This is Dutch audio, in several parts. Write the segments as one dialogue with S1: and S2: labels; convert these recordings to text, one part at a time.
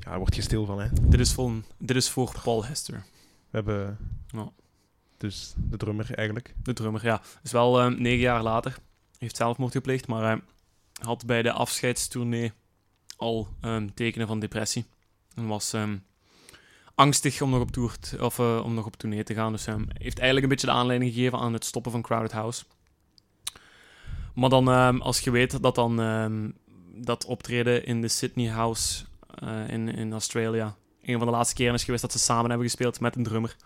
S1: Ja, daar word je stil van, hè.
S2: Dit is voor, dit is voor Paul Hester,
S1: We hebben...
S2: Ja.
S1: Dus de drummer, eigenlijk.
S2: de drummer. Ja, is wel eh, negen jaar later. Heeft zelfmoord gepleegd, maar hij had bij de afscheidstournee al ehm, tekenen van depressie. En was ehm, angstig om nog op, tour of, eh, om nog op tournee te gaan. Dus hij heeft eigenlijk een beetje de aanleiding gegeven aan het stoppen van Crowded House. Maar dan, als je weet dat dan dat optreden in de Sydney House eh, in, in Australia een van de laatste keren is geweest dat ze samen hebben gespeeld met een drummer.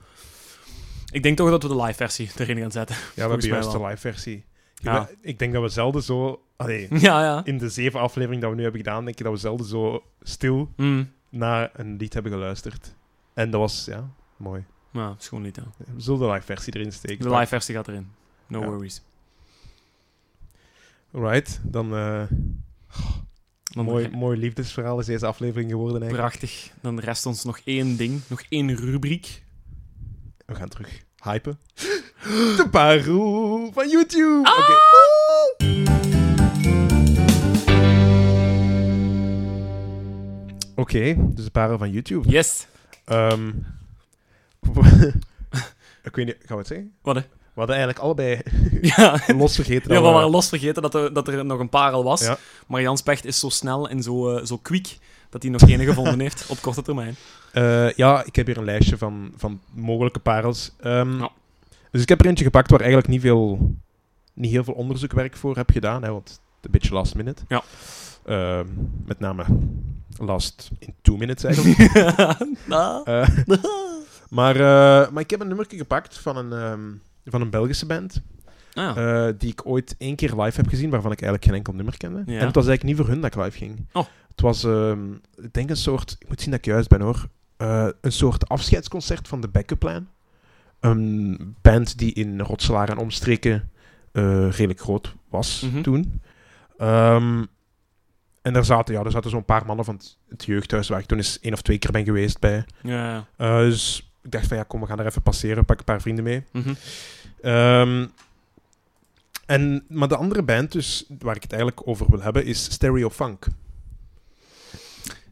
S2: Ik denk toch dat we de live versie erin gaan zetten.
S1: Ja, we hebben juist de live versie.
S2: Ja.
S1: Ik denk dat we zelden zo... Allee,
S2: Ja, ja.
S1: in de zeven afleveringen dat we nu hebben gedaan, denk ik dat we zelden zo stil
S2: Mm.
S1: naar een lied hebben geluisterd. En dat was, ja, mooi.
S2: Ja, gewoon niet. Ja.
S1: We zullen de live versie erin steken.
S2: De live versie gaat erin. No worries.
S1: Alright, dan... eh
S2: Dan
S1: mooi, mooi liefdesverhaal is deze aflevering geworden eigenlijk.
S2: Prachtig. Dan rest ons nog één ding. Nog één rubriek.
S1: We gaan terug hypen. De parel van YouTube!
S2: Ah!
S1: Oké. Dus de parel van YouTube.
S2: Yes.
S1: Ehm, ik weet niet, gaan we het zeggen?
S2: Wat, hè?
S1: We hadden eigenlijk allebei
S2: Ja.
S1: los vergeten.
S2: Ja, we waren los vergeten dat er, dat er nog een parel was.
S1: Ja.
S2: Maar Jan Specht is zo snel en zo, eh, zo quick dat hij nog geen gevonden heeft op korte termijn.
S1: Eh, ja, ik heb hier een lijstje van, van mogelijke parels. Ehm,
S2: Ja.
S1: Dus ik heb er eentje gepakt waar eigenlijk niet, veel, niet heel veel onderzoekwerk voor heb gedaan, hè, want een beetje last minute.
S2: Ja.
S1: Ehm, met name last in two minutes eigenlijk.
S2: Ah.
S1: Eh, maar, eh, maar ik heb een nummertje gepakt van een, ehm, van een Belgische band,
S2: Ah,
S1: eh, die ik ooit één keer live heb gezien, waarvan ik eigenlijk geen enkel nummer kende.
S2: Ja.
S1: En het was eigenlijk niet voor hun dat ik live ging.
S2: Oh.
S1: Het was, ehm, ik denk een soort, ik moet zien dat ik juist ben hoor, Eh, een soort afscheidsconcert van de Backup Plan. Een band die in Rotselaar en omstreken eh, redelijk groot was
S2: Mhm.
S1: toen. Ehm, en daar zaten, ja, daar zaten zo'n paar mannen van het, het jeugdhuis waar ik toen eens één of twee keer ben geweest bij.
S2: ja,
S1: dus ik dacht van ja, kom, we gaan er even passeren, pak een paar vrienden mee.
S2: Mhm.
S1: Ehm, en, maar de andere band, dus, waar ik het eigenlijk over wil hebben, is Stereo Funk.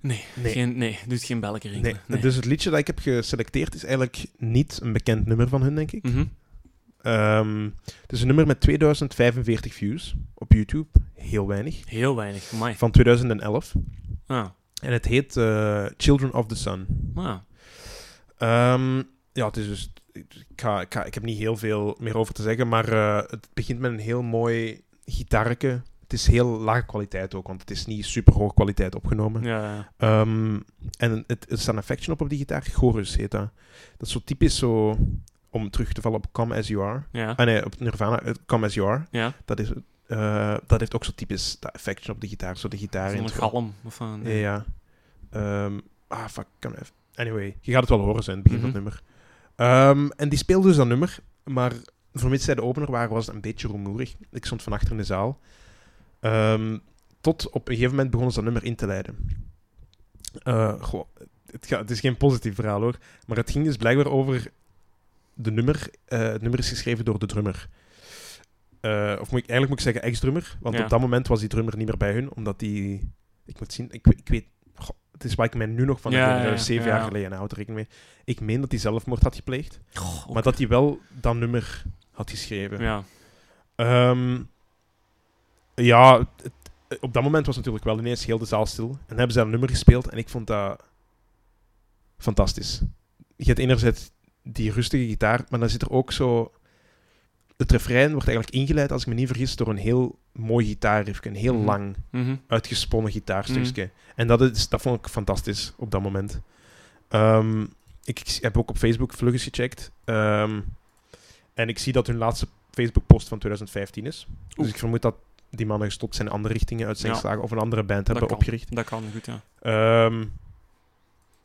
S2: Nee,
S1: Nee.
S2: Geen, nee, doet geen belken
S1: Nee. Dus het liedje dat ik heb geselecteerd is eigenlijk niet een bekend nummer van hun, denk ik.
S2: Mhm.
S1: Ehm, het is een nummer met 2045 views op YouTube. Heel weinig.
S2: Heel weinig. Amai.
S1: Van 2011.
S2: Ah.
S1: En het heet eh, Children of the Sun.
S2: Ah.
S1: Ehm, ja, het is dus... Ik, ga, ik, ga, ik heb niet heel veel meer over te zeggen, maar eh, het begint met een heel mooi gitaarke. Het is heel lage kwaliteit ook, want het is niet super hoge kwaliteit opgenomen.
S2: Ja, ja.
S1: Ehm, en het, er staat een affection op op die gitaar. Chorus heet dat. Dat is zo typisch zo... Om terug te vallen op Come As You Are.
S2: Ja.
S1: Ah nee, op Nirvana. eh, Come As You Are.
S2: ja.
S1: Dat, is, eh, dat heeft ook zo typisch dat affection op de gitaar. Zo de gitaar
S2: Zo'n
S1: in.
S2: galm. Of,
S1: Ja,
S2: nee.
S1: ja. Ehm, ah, fuck. Kan even. Anyway, je gaat het wel horen zijn, het begin van het nummer. Ehm, en die speelde dus dat nummer, maar vermits zij de opener waren, was het een beetje rumoerig. Ik stond van achter in de zaal. Ehm, tot op een gegeven moment begonnen ze dat nummer in te leiden. Eh, goh, het, het is geen positief verhaal hoor, maar het ging dus blijkbaar over de nummer. eh, het nummer is geschreven door de drummer. Eh, of moet ik, eigenlijk moet ik zeggen ex-drummer, want
S2: Ja.
S1: op dat moment was die drummer niet meer bij hun, omdat die... Ik moet zien, ik, ik weet... goh, is waar ik mij nu nog van
S2: Ja,
S1: herinner, zeven
S2: ja.
S1: jaar geleden, en houd er rekening mee. Ik meen dat hij zelfmoord had gepleegd,
S2: Goh,
S1: maar dat hij wel dat nummer had geschreven.
S2: Ja.
S1: Ehm, ja, het- op dat moment was natuurlijk wel ineens heel de zaal stil. En dan hebben ze dat nummer gespeeld en ik vond dat fantastisch. Je hebt enerzijds die rustige gitaar, maar dan zit er ook zo... Het refrein wordt eigenlijk ingeleid, als ik me niet vergis, door een heel mooi gitaarriffje. Een heel
S2: Mhm.
S1: lang,
S2: Mhm.
S1: uitgesponnen gitaarstukje. En dat, is, dat vond ik fantastisch op dat moment. Ehm, ik, ik heb ook op Facebook vlug eens gecheckt. Ehm, en ik zie dat hun laatste Facebook-post van 2015 is. Dus ik vermoed dat die mannen gestopt zijn in andere richtingen uit zijn
S2: Ja.
S1: geslagen of een andere band hebben opgericht.
S2: Dat kan, goed, ja.
S1: Ehm,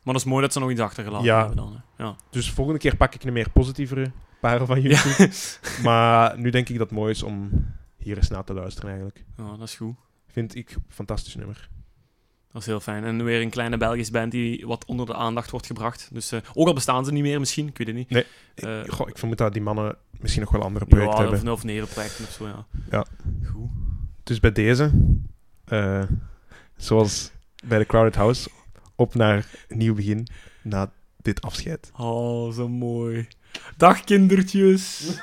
S2: Maar dat is mooi dat ze nog iets achtergelaten
S1: Ja.
S2: hebben dan. Hè. Ja.
S1: dus volgende keer pak ik een meer positievere parel van YouTube. maar nu denk ik dat het mooi is om hier eens naar te luisteren eigenlijk.
S2: ja, dat is goed.
S1: Vind ik een fantastisch nummer.
S2: Dat is heel fijn. En weer een kleine Belgische band die wat onder de aandacht wordt gebracht. Dus eh, ook al bestaan ze niet meer misschien, ik weet het niet.
S1: Nee, ik, goh, ik vermoed dat die mannen misschien nog wel andere projecten
S2: ja,
S1: hebben.
S2: of, of nerenprojecten of zo, ja.
S1: Ja.
S2: Goed.
S1: Dus bij deze, eh, zoals bij de Crowded House, op naar een nieuw begin na dit afscheid.
S2: Oh, zo mooi. Dag kindertjes.